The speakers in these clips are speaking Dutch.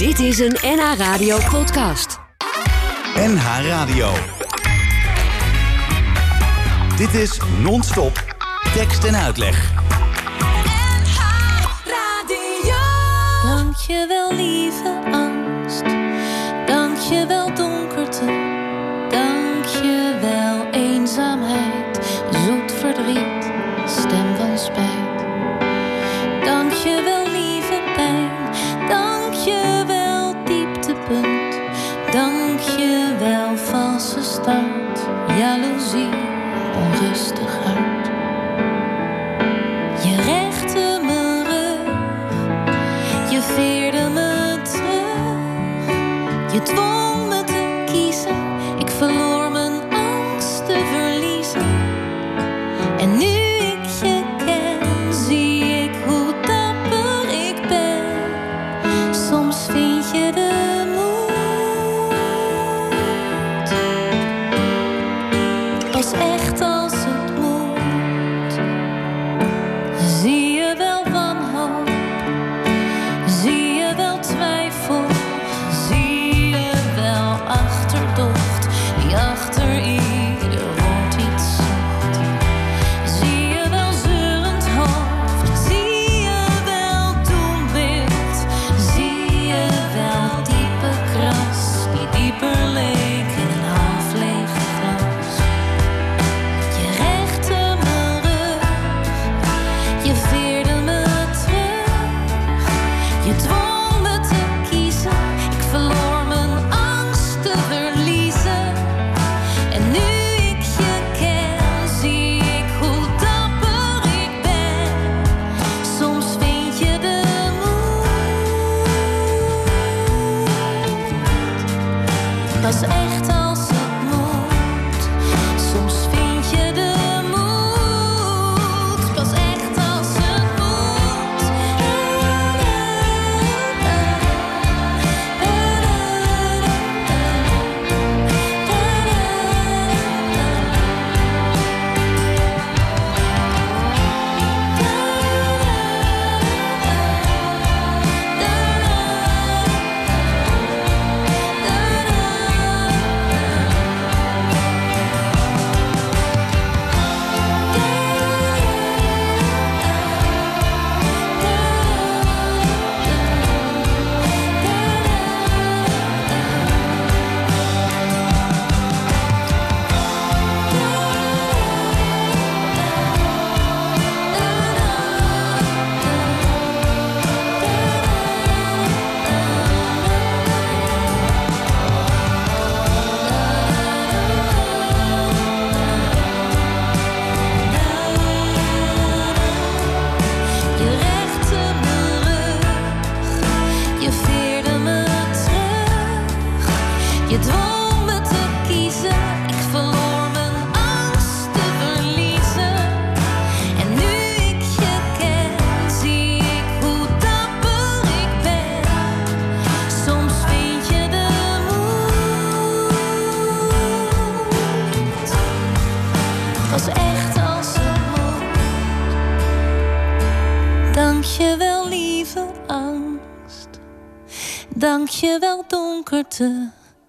Dit is een NH Radio podcast. NH Radio. Dit is non-stop tekst en uitleg. NH Radio. Dankjewel lieve не твой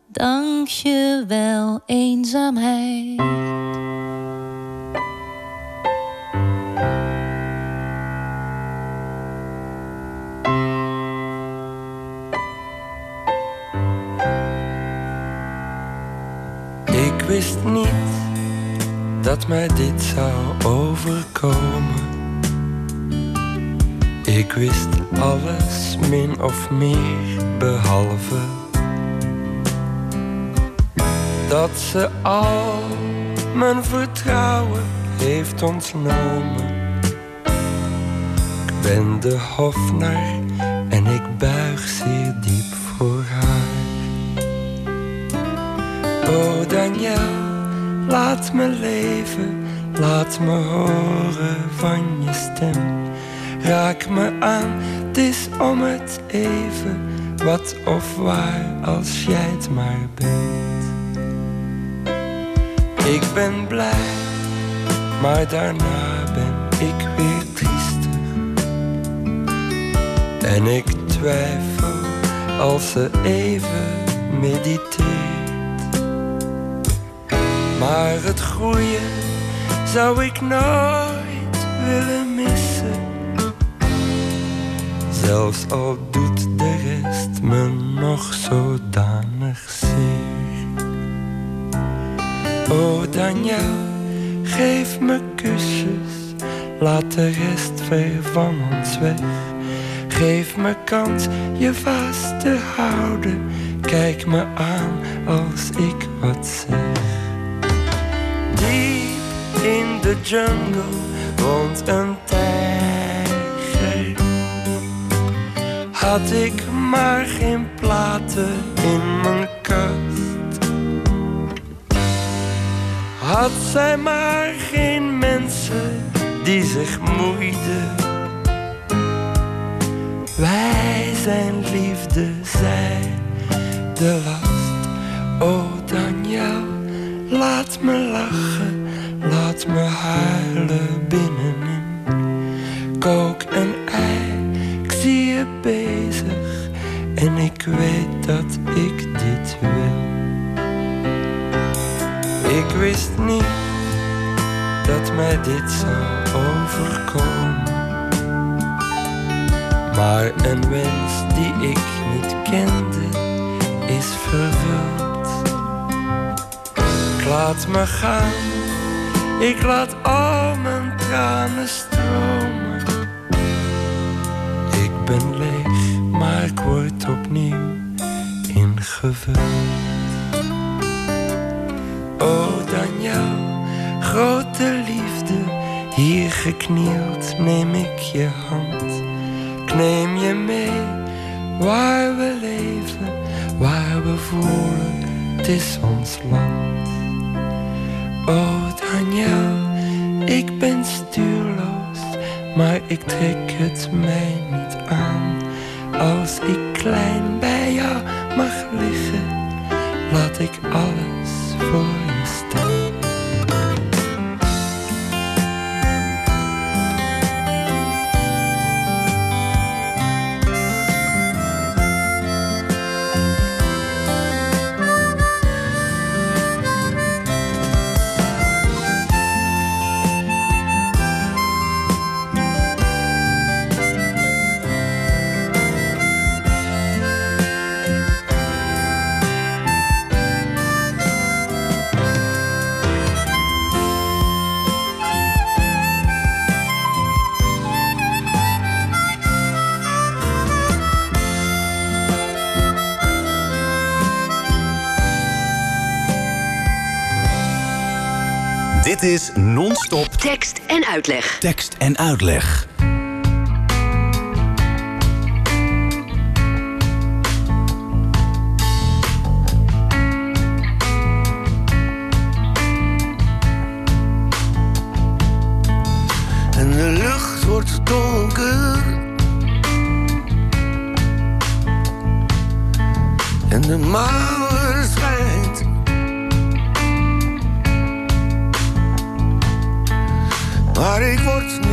dank je wel eenzaamheid. Ik wist niet dat mij dit zou overkomen. Ik wist alles min of meer behalve dat ze al mijn vertrouwen heeft ontnomen. Ik ben de hofnar en ik buig zeer diep voor haar. O Daniel, laat me leven, laat me horen van je stem. Raak me aan, het is om het even, wat of waar als jij het maar bent. Ik ben blij, maar daarna ben ik weer triester. En ik twijfel als ze even mediteert. Maar het groeien zou ik nooit willen missen. Zelfs al doet de rest me nog zodanig Oh Daniel, geef me kusjes, laat de rest ver van ons weg. Geef me kans je vast te houden, kijk me aan als ik wat zeg. Diep in de jungle woont een tijger. Had ik maar geen platen in mijn kast. Had zij maar geen mensen die zich moeiden. Wij zijn liefde, zij de last. Oh Daniel, laat me lachen, laat me huilen binnenin. Kook een ei, ik zie je bezig en ik weet dat ik wist niet dat mij dit zou overkomen. Maar een wens die ik niet kende is vervuld. Ik laat me gaan, ik laat al mijn tranen stromen. Ik ben leeg, maar ik word opnieuw ingevuld. Oh Daniel, grote liefde, hier geknield neem ik je hand. Ik neem je mee waar we leven, waar we voelen, het is ons land. Oh Daniel, ik ben stuurloos, maar ik trek het mij niet aan. Als ik klein bij jou mag liggen, laat ik alles voor je is Non-Stop Tekst en uitleg. tekst en uitleg. En de lucht wordt donker. En de maan Maar ik word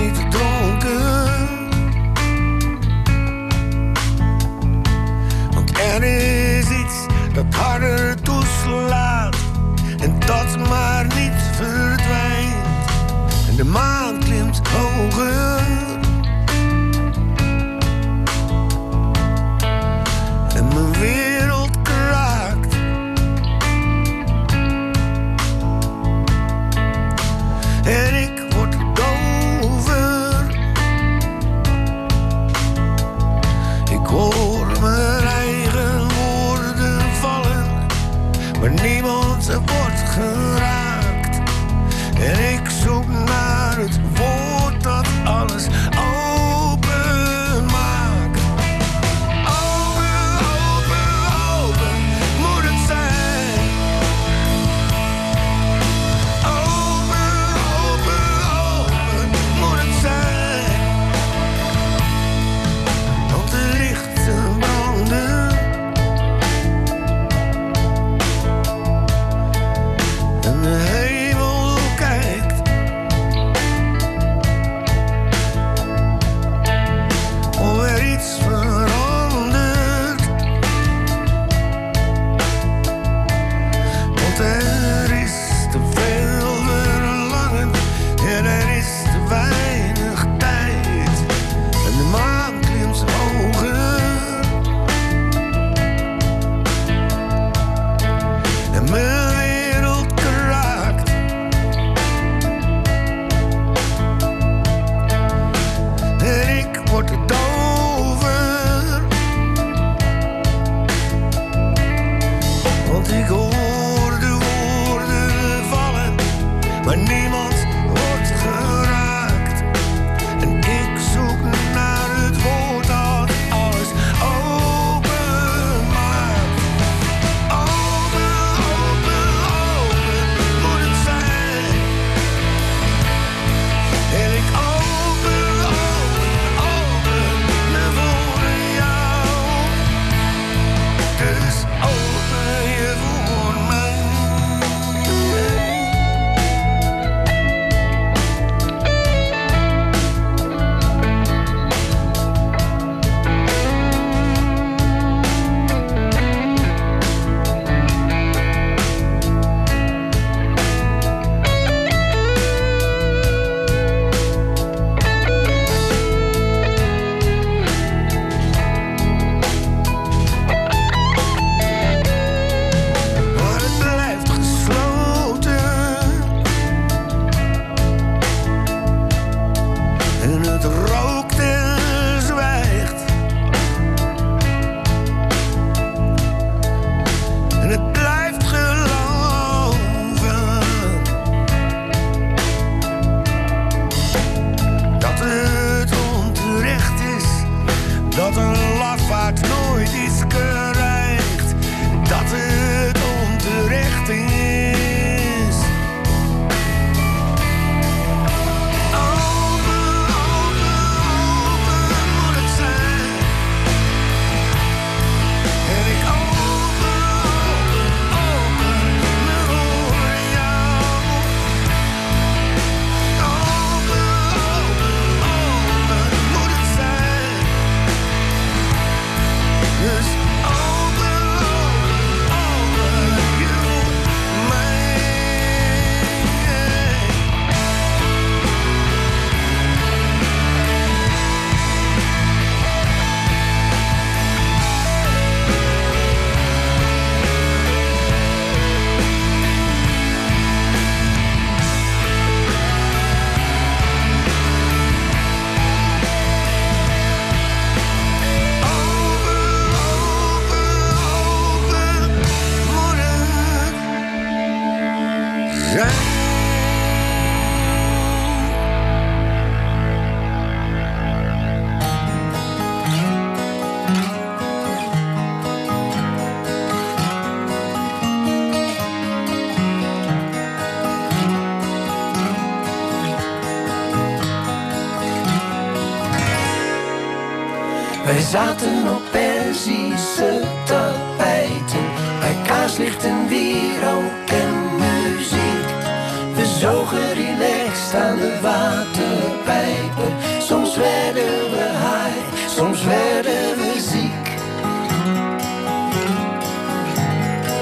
werden we.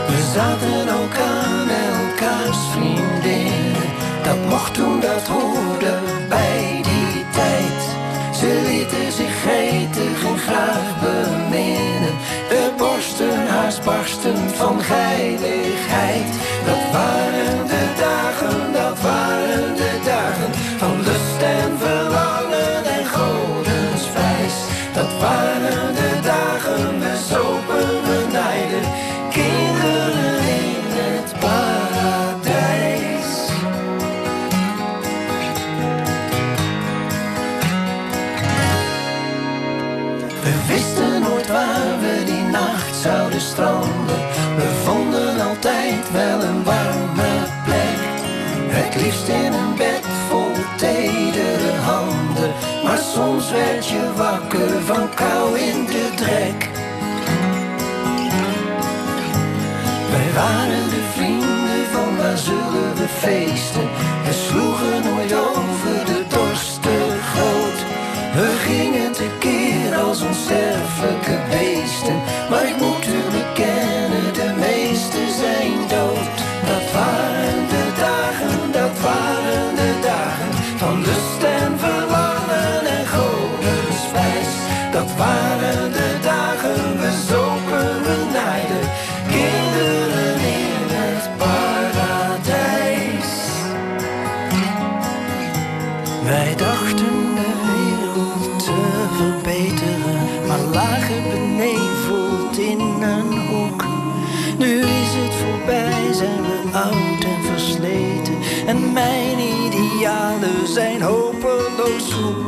We zaten ook aan elkaars vriendinnen, dat mocht toen, dat hoorde bij die tijd. Ze lieten zich gretig en graag beminnen. De borsten haast barsten van geiligheid. Dat waren de Liefst in een bed vol tedere handen. Maar soms werd je wakker van kou in de drek. Wij waren de vrienden van waar zullen we feesten. We sloegen Wij dachten de wereld te verbeteren, maar lagen beneveld in een hoek. Nu is het voorbij, zijn we oud en versleten. En mijn idealen zijn hopeloos zoek.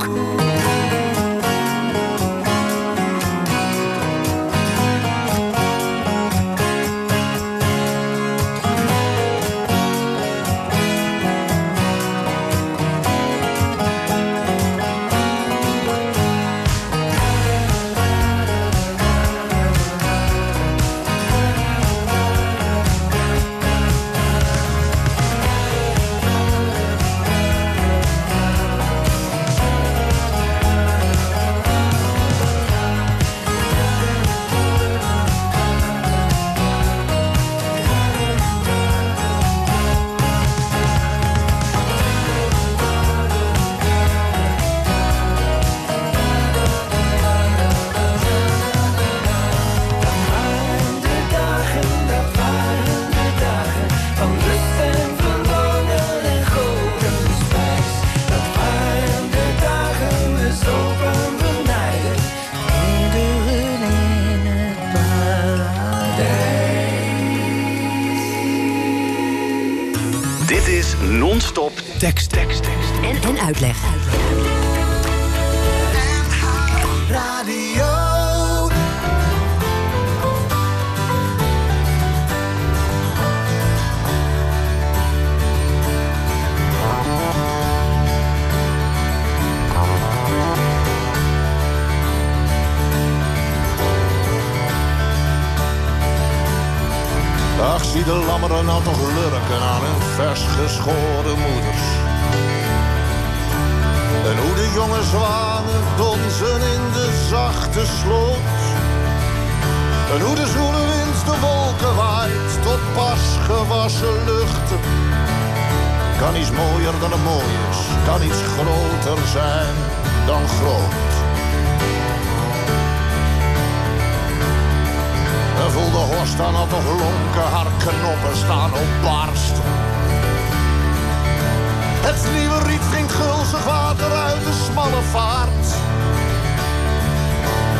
Lammeren nou toch lurken aan hun vers geschoren moeders. En hoe de jonge zwanen donzen in de zachte sloot. En hoe de zoele wind de wolken waait tot pas gewassen luchten. Kan iets mooier dan het mooi is, kan iets groter zijn dan groot. De horst al toch lonken, haar knoppen staan op barst. Het nieuwe riet drinkt gulzig water uit de smalle vaart.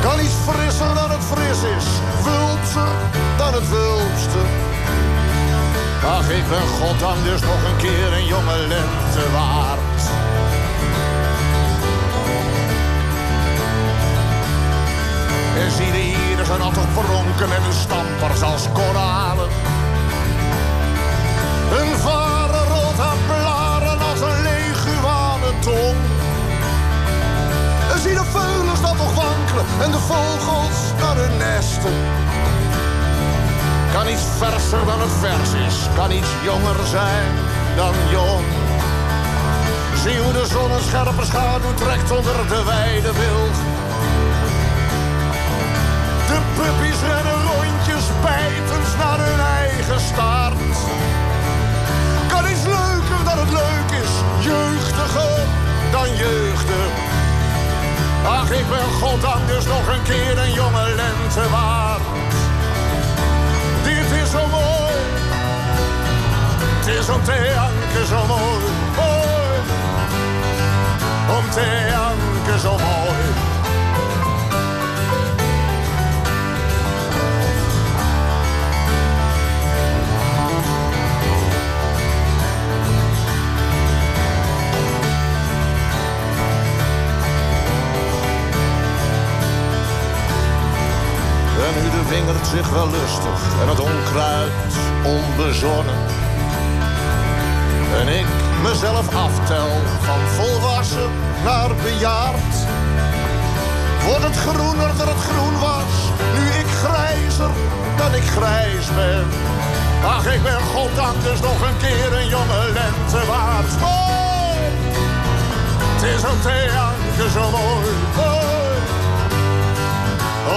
Kan iets frisser dan het fris is, wulpser dan het wulpste. Ach, ik ben goddank dus nog een keer een jonge lente waard. En zie de ierigen al toch pronken met hun stampers als koralen. Hun varen rolt aan blaren als een leguane tong. En zie de veulens dat toch wankelen en de vogels naar hun nesten. Kan iets verser dan het vers is, kan iets jonger zijn dan jong. Zie hoe de zon een scherpe schaduw trekt onder de wijde wild. Puppies rennen rondjes bijtend naar hun eigen staart. Kan iets leuker dan het leuk is, jeugdiger dan jeugdig. Ach, ik ben goddank dus nog een keer een jonge lente waard. Dit is zo mooi, het is om te janken zo mooi. mooi. Om te janken zo mooi. En nu de wingerd zich wel lustig en het onkruid onbezonnen. En ik mezelf aftel van volwassen naar bejaard. Wordt het groener dan het groen was, nu ik grijzer dan ik grijs ben. Ach, ik ben goddank dus nog een keer een jonge lente waard. Mooi! Het is te janken zo mooi.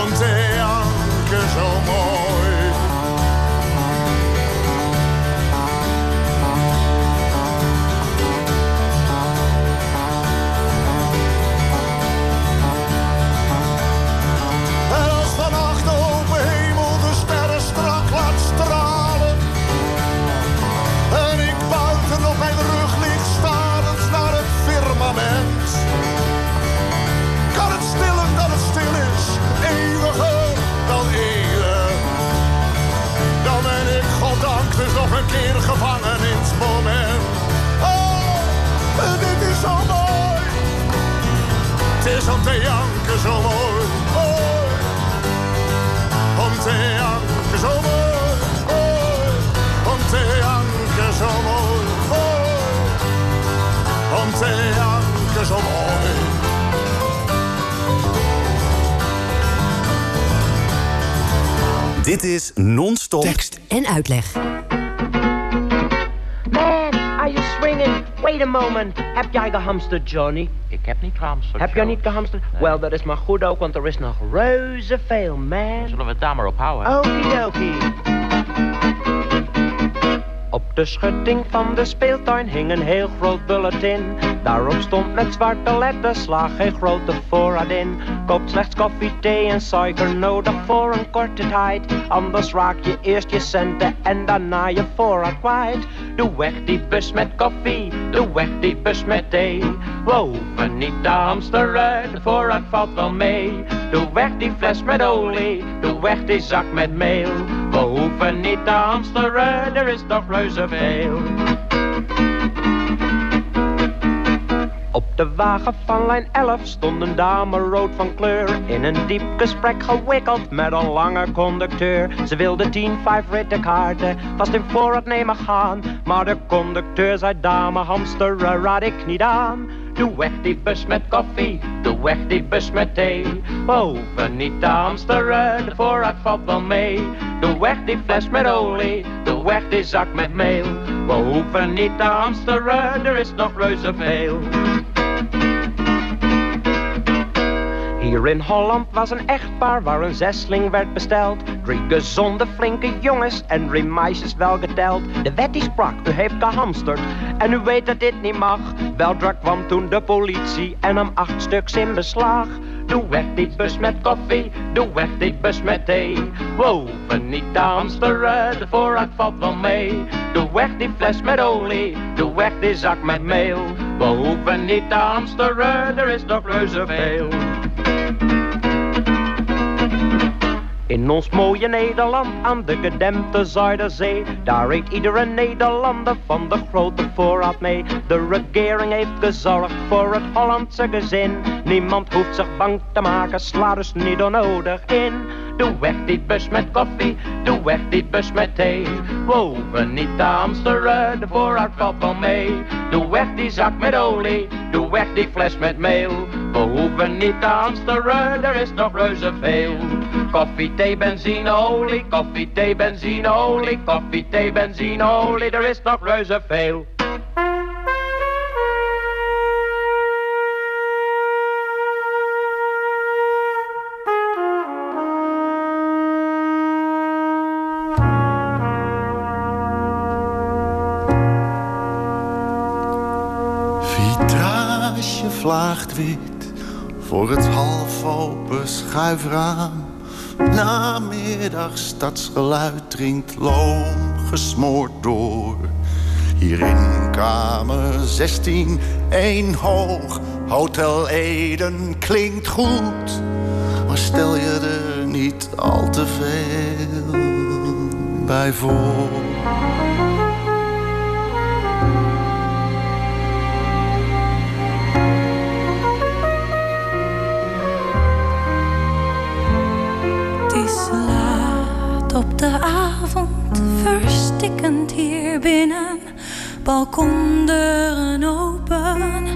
Om te janken zo het moment. Oh, dit is zo mooi. Het is om te janken zo mooi. mooi. Om te janken zo mooi. mooi. Om te janken zo mooi. mooi. Om te janken zo mooi. Dit is non-stop Tekst en uitleg. Wait a moment. Heb jij gehamsterd, Johnny? Ik heb niet gehamsterd. Heb jij niet gehamsterd? Nee. Wel, dat is maar goed ook, want er is nog reuze veel, man. Zullen we het daar maar op houden? Okidoki. Op de schutting van de speeltuin hing een heel groot bulletin. Daarop stond met zwarte letters, slaag geen grote voorraad in. Koop slechts koffie, thee en suiker nodig voor een korte tijd. Anders raak je eerst je centen en daarna je voorraad kwijt. Doe weg die bus met koffie, doe weg die bus met thee. We hoeven niet te hamsteren, de voorraad valt wel mee. Doe weg die fles met olie, doe weg die zak met meel. We hoeven niet te hamsteren, er is toch reuze veel. Op de wagen van lijn 11 stond een dame rood van kleur. In een diep gesprek gewikkeld met een lange conducteur. Ze wilde 10 vijf rittenkaarten, vast in voorraad nemen gaan. Maar de conducteur zei dame hamsteren raad ik niet aan. Doe weg die bus met koffie, doe weg die bus met thee. We hoeven niet te hamsteren, de voorraad valt wel mee. Doe weg die fles met olie, doe weg die zak met meel. We hoeven niet te hamsteren, er is nog reuze veel. Hier in Holland was een echtpaar waar een zesling werd besteld. Drie gezonde, flinke jongens en drie meisjes wel geteld. De wet die sprak, u heeft gehamsterd en u weet dat dit niet mag. Weldra kwam toen de politie en nam acht stuks in beslag. Doe weg die bus met koffie, doe weg die bus met thee. We hoeven niet te hamsteren, de voorraad valt wel mee. Doe weg die fles met olie, doe weg die zak met meel. We hoeven niet te hamsteren, er is nog reuze veel. In ons mooie Nederland aan de gedempte Zuiderzee, daar eet iedere Nederlander van de grote voorraad mee. De regering heeft gezorgd voor het Hollandse gezin. Niemand hoeft zich bang te maken, sla dus niet onnodig in. Doe weg die bus met koffie, doe weg die bus met thee. We hoeven niet te hamsteren, de voorraad valt wel mee. Doe weg die zak met olie, doe weg die fles met meel. We hoeven niet te hamsteren, er is nog reuze veel. Koffie, thee, benzine, olie, koffie, thee, benzine, olie, koffie, thee, benzine, olie, er is nog reuze veel. Vitrage vlaagt wit voor het half open schuifraam. Namiddag stadsgeluid dringt loom gesmoord door. Hier in kamer 16, één hoog, Hotel Eden klinkt goed. Maar stel je er niet al te veel bij voor. Op de avond, verstikkend hier binnen. Balkondeuren open,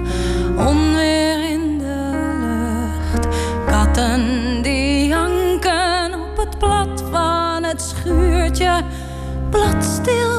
onweer in de lucht. Katten die janken op het plat van het schuurtje. Bladstil,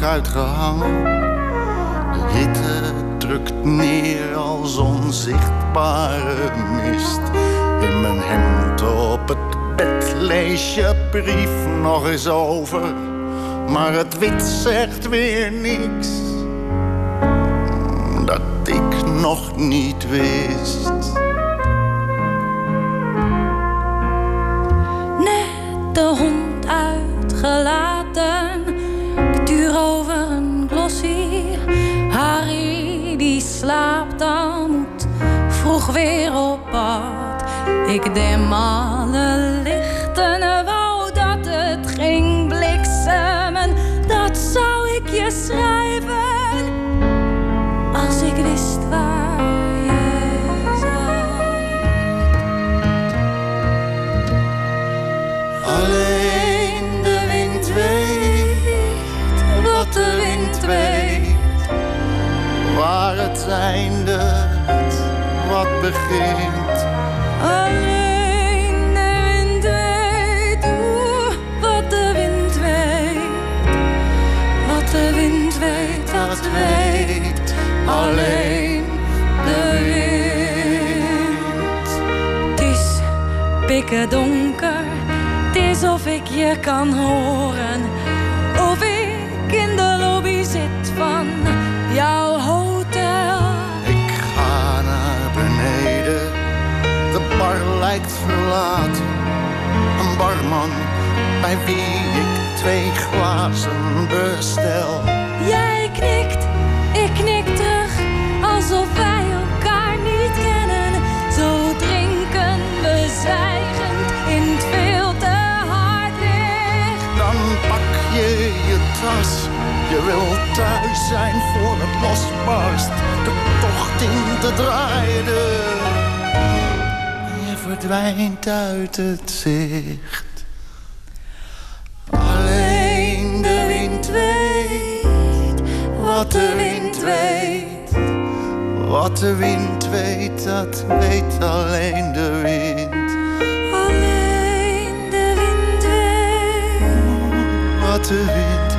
uitgehangen. De hitte drukt neer als onzichtbare mist. In mijn hemd op het bed lees je brief nog eens over. Maar het wit zegt weer niks. Dat ik nog niet wist. Net de hond uitgelaten, Harry die slaapt al, moet vroeg weer op pad. Ik dem alle eindigt, wat begint. Alleen de wind weet wat de wind weet. Wat de wind weet, dat weet alleen de wind. Het is pikken donker, het is of ik je kan horen. Verlaten. Een barman bij wie ik twee glazen bestel. Jij knikt, ik knik terug, alsof wij elkaar niet kennen. Zo drinken we zwijgend in het veel te hard licht. Dan pak je je tas, je wil thuis zijn voor het losbarst. De tocht in de draaide. Verdwijnt uit het zicht. Alleen de wind weet wat de wind weet. Wat de wind weet, dat weet alleen de wind. Alleen de wind weet wat de wind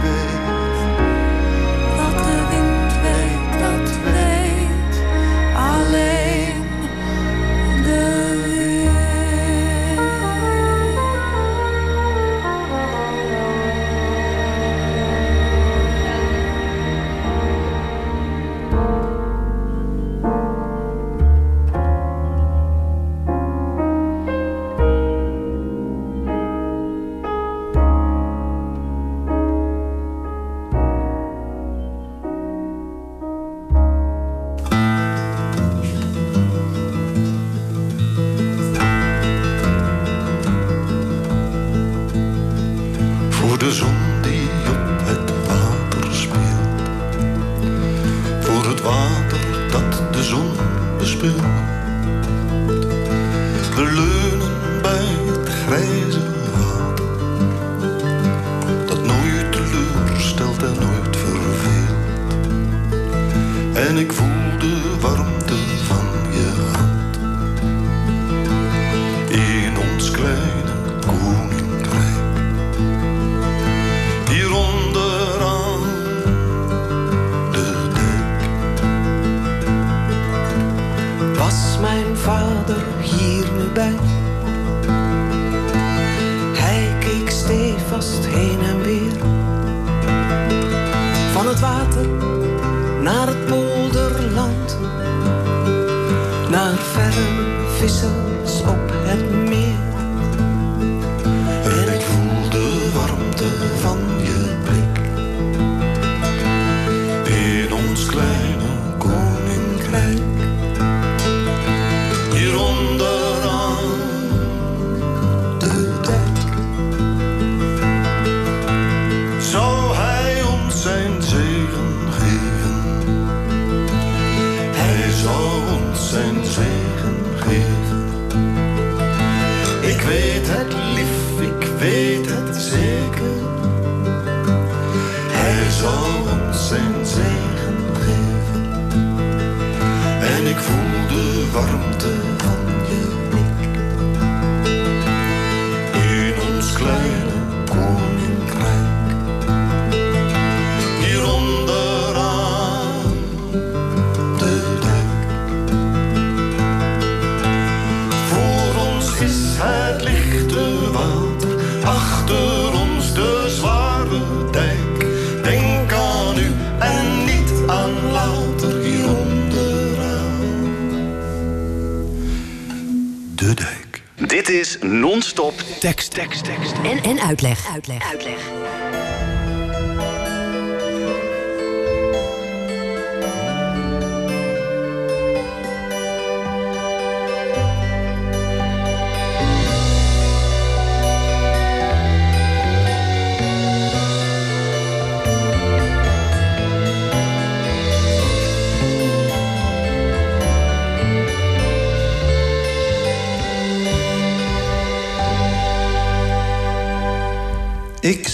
Dit is non-stop tekst, tekst, tekst. En, en uitleg. uitleg. Uitleg.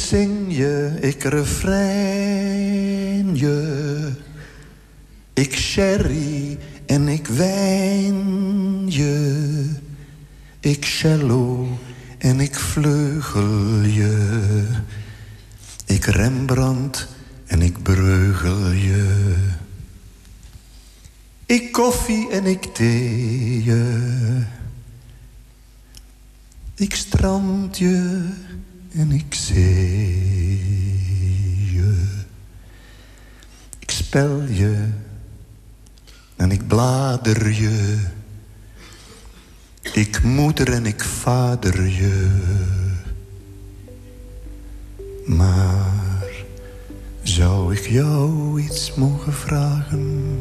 Zing je, ik refrein je. Ik sherry en ik wijn je. Ik cello en ik vleugel je. Ik Rembrandt en ik breugel je. Ik koffie en ik thee je. Ik strand je en ik zee je. Ik spel je en ik blader je. Ik moeder en ik vader je. Maar zou ik jou iets mogen vragen?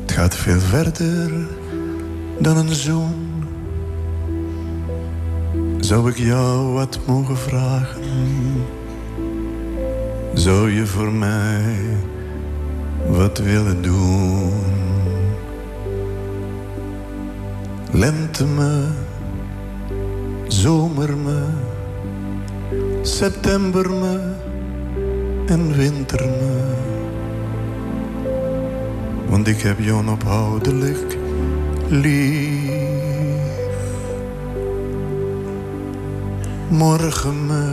Het gaat veel verder dan een zoen. Zou ik jou wat mogen vragen? Zou je voor mij wat willen doen? Lente me, zomer me, september me en winter me. Want ik heb jou onophoudelijk lief. Morgen me,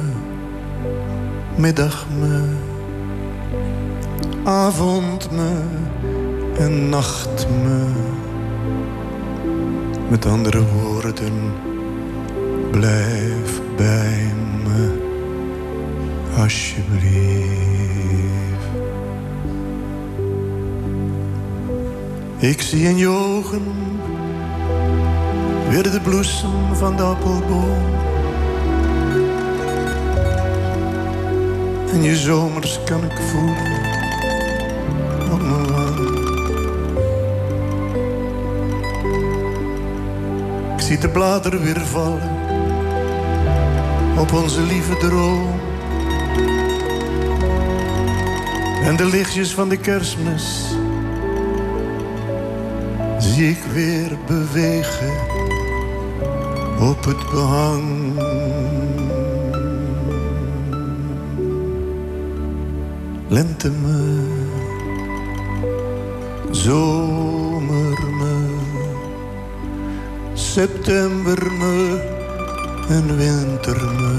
middag me, avond me en nacht me. Met andere woorden, blijf bij me, alsjeblieft. Ik zie in je ogen weer de bloesem van de appelboom. En je zomers kan ik voelen op mijn wang. Ik zie de bladeren weer vallen op onze lieve droom. En de lichtjes van de kerstmis zie ik weer bewegen op het behang. Lente me, zomer me, september me en winter me.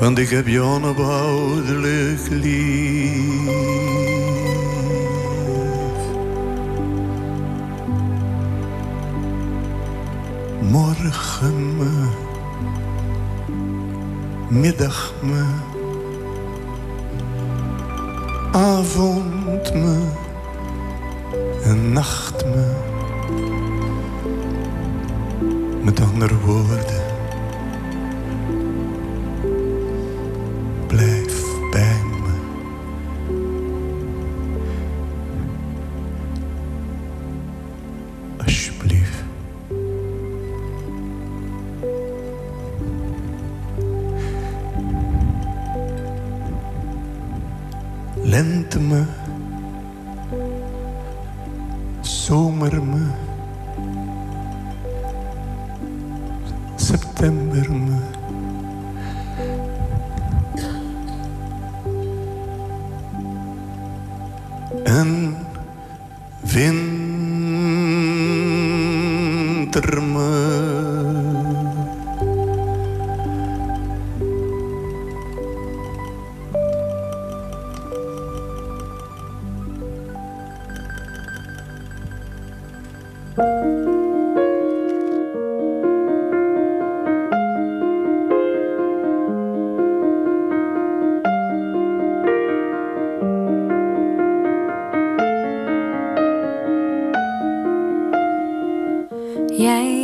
Want ik heb je onophoudelijk lief. Morgen me, middag me, avond me en nacht me. Met andere woorden,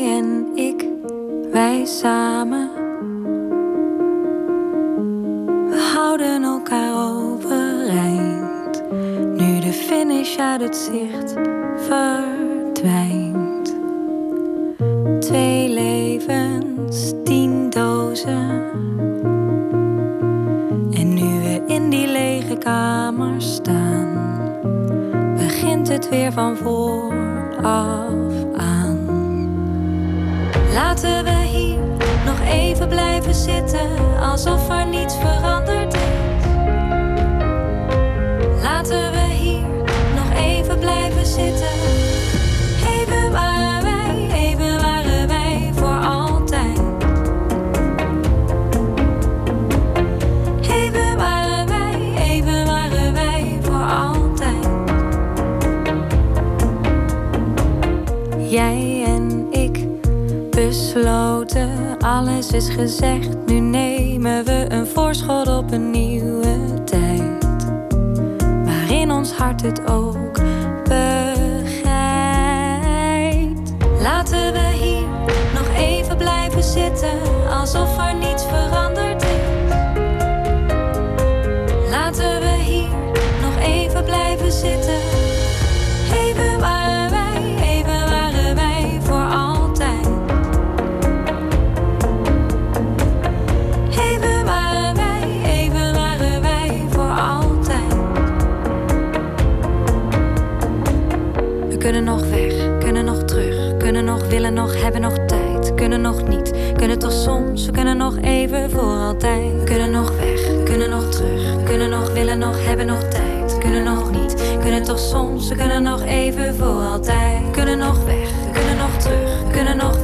En ik, wij samen. We houden elkaar overeind. Nu de finish uit het zicht verdwijnt. Twee levens, tien dozen. En nu we in die lege kamer staan, begint het weer van vooraf. Laten we hier nog even blijven zitten, alsof er niets veranderd is. Laten we hier nog even blijven zitten. Alles is gezegd. Nu nemen we een voorschot op een nieuwe tijd. Waarin ons hart het ook begrijpt. Laten we hier nog even blijven zitten, alsof er niets veranderd kunnen nog willen, nog hebben, nog tijd. Kunnen nog niet, kunnen toch soms, we kunnen nog even voor altijd. Kunnen nog weg, kunnen nog terug, kunnen nog willen, nog hebben, nog tijd. Kunnen nog niet, kunnen toch soms, we kunnen nog even voor altijd. Kunnen nog weg, kunnen nog terug, kunnen nog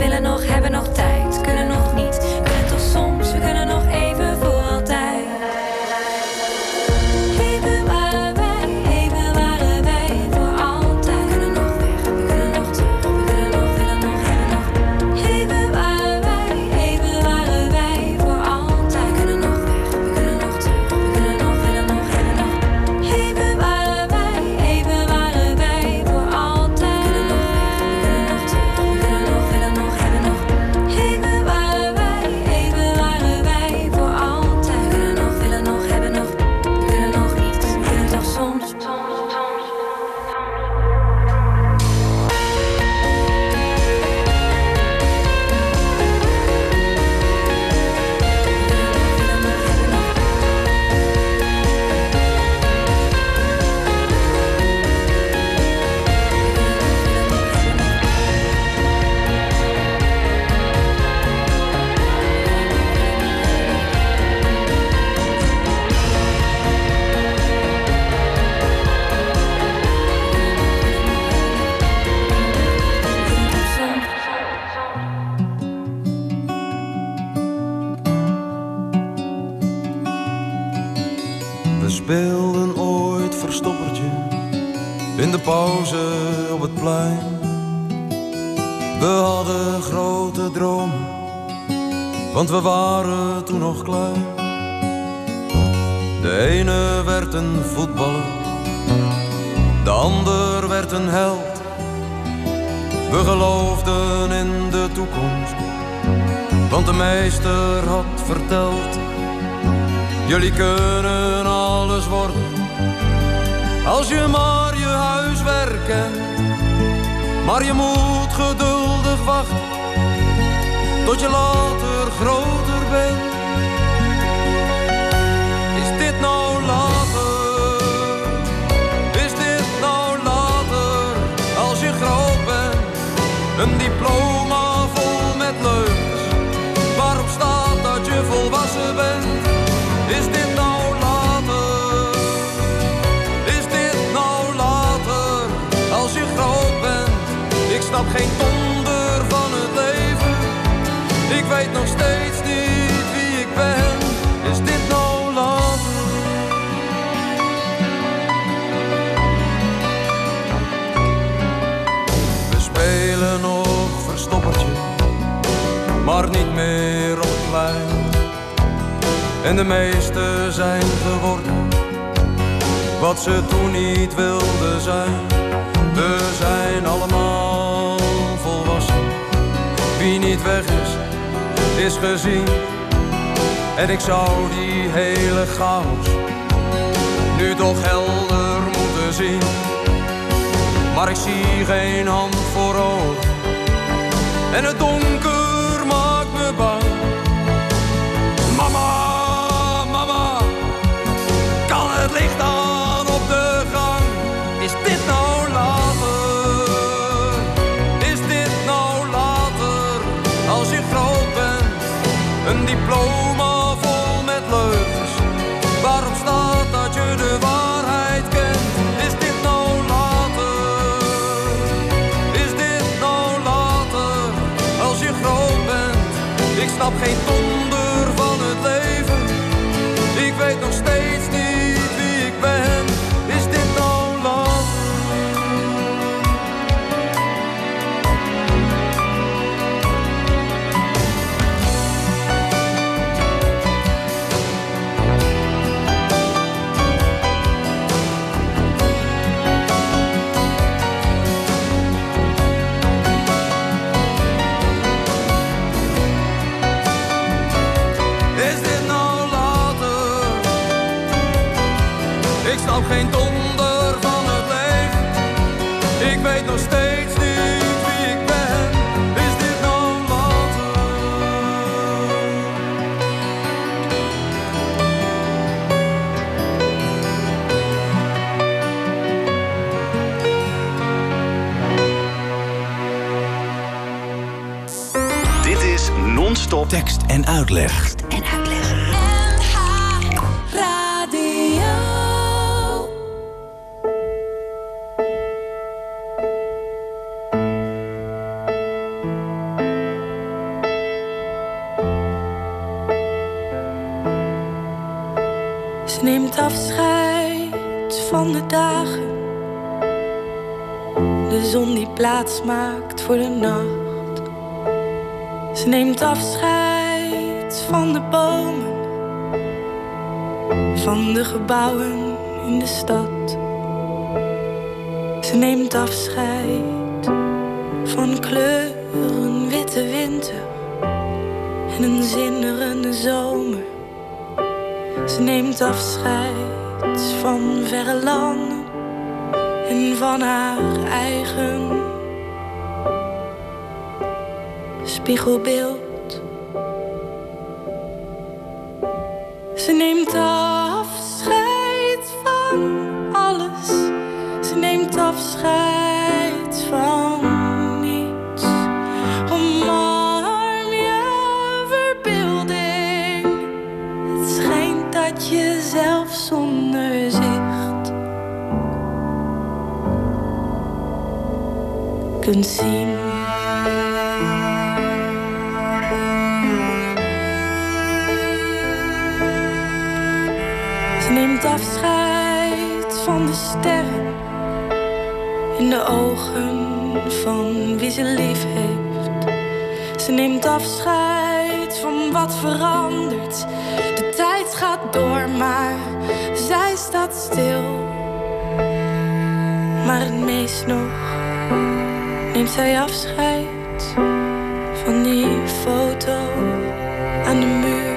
pauze op het plein. We hadden grote dromen, want we waren toen nog klein. De ene werd een voetballer, de ander werd een held. We geloofden in de toekomst, want de meester had verteld. Jullie kunnen alles worden, als je maar je huiswerk kent. Maar je moet geduldig wachten, tot je later groter bent. Is dit nou later? Is dit nou later, als je groot bent? Een diploma snap geen donder van het leven. Ik weet nog steeds niet wie ik ben. Is dit nou later? We spelen nog verstoppertje, maar niet meer op plein. En de meesten zijn geworden wat ze toen niet wilden zijn. We zijn allemaal. Wie niet weg is, is gezien. En ik zou die hele chaos nu toch helder moeten zien. Maar ik zie geen hand voor ogen. En het donker en uitleg. En uitleg. Radio. Ze neemt afscheid van de dagen. De zon die plaats maakt voor de nacht. Ze neemt afscheid van de bomen. Van de gebouwen in de stad. Ze neemt afscheid van kleuren, witte winter. En een zinderende zomer. Ze neemt afscheid van verre landen en van haar eigen spiegelbeeld. Maar zij staat stil. Maar het meest nog neemt zij afscheid van die foto aan de muur.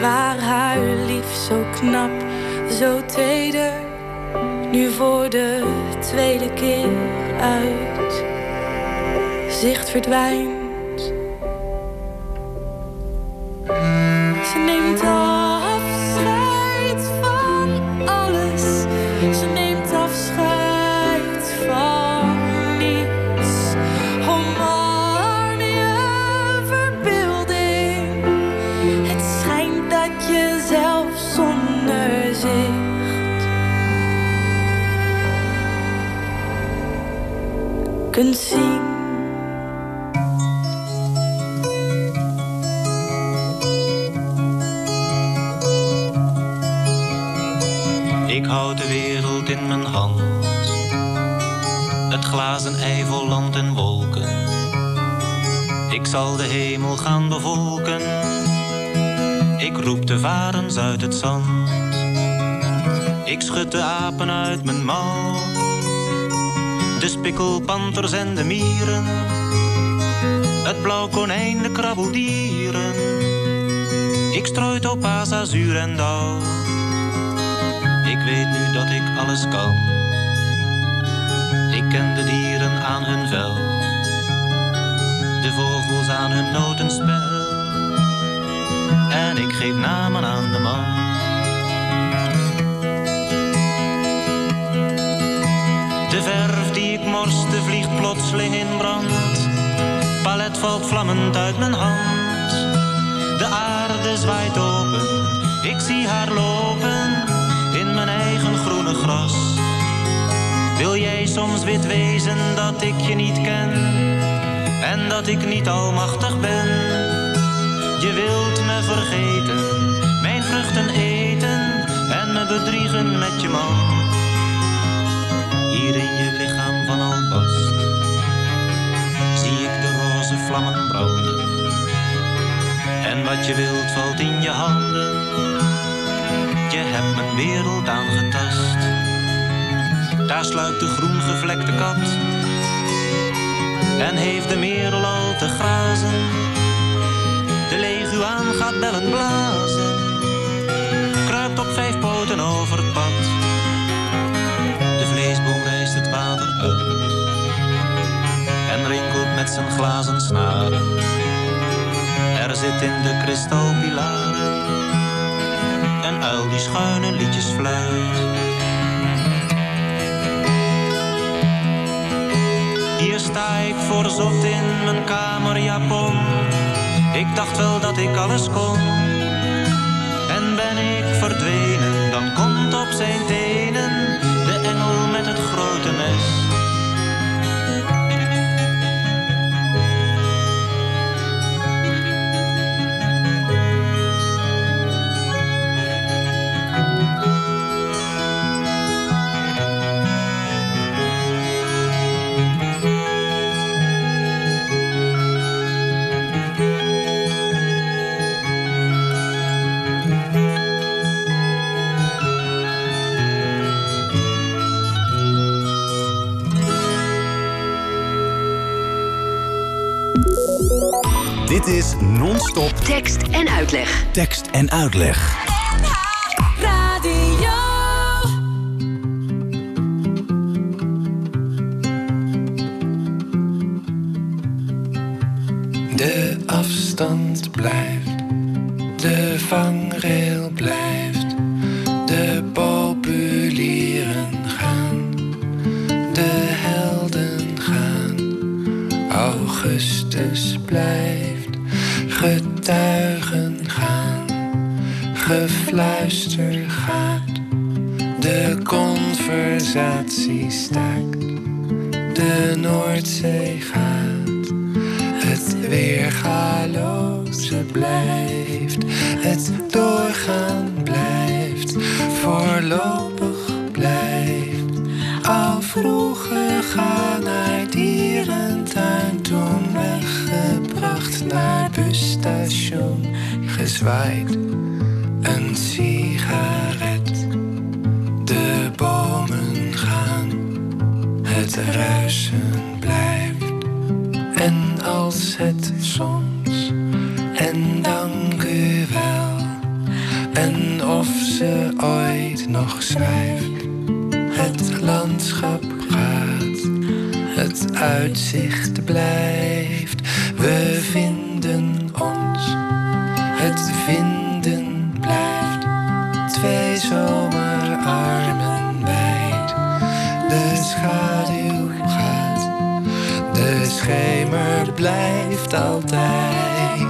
Waar haar lief zo knap, zo teder, nu voor de tweede keer uit zicht verdwijnt. Schud de apen uit mijn mouw. De spikkelpanters en de mieren. Het blauw konijn, de krabbeldieren. Ik strooi topaas, azuur en dauw. Ik weet nu dat ik alles kan. Ik ken de dieren aan hun vel, de vogels aan hun notenspel. En ik geef namen aan de man. Plotseling in brand. Palet valt vlammend uit mijn hand. De aarde zwaait open, ik zie haar lopen in mijn eigen groene gras. Wil jij soms wit wezen dat ik je niet ken en dat ik niet almachtig ben? Je wilt me vergeten, mijn vruchten eten en me bedriegen met je man. Hier in je lichaam van albast vlammen branden. En wat je wilt valt in je handen. Je hebt mijn wereld aangetast. Daar sluipt de groen gevlekte kat. En heeft de merel al te grazen. De leguaan gaat bellen blazen. Kruipt op vijf poten over het pad. Met zijn glazen snaren. Er zit in de kristalpilaren een uil die schuine liedjes fluit. Hier sta ik voor zot in mijn kamerjapon. Ik dacht wel dat ik alles kon. En ben ik verdwenen, dan komt op zijn tenen de engel met het grote mes. Is Non-Stop Tekst en uitleg. tekst en uitleg. Stack. Als het soms, en dank u wel, en of ze ooit nog schrijft, het landschap gaat, het uitzicht blijft. We vinden ons, het vinden schemer blijft altijd.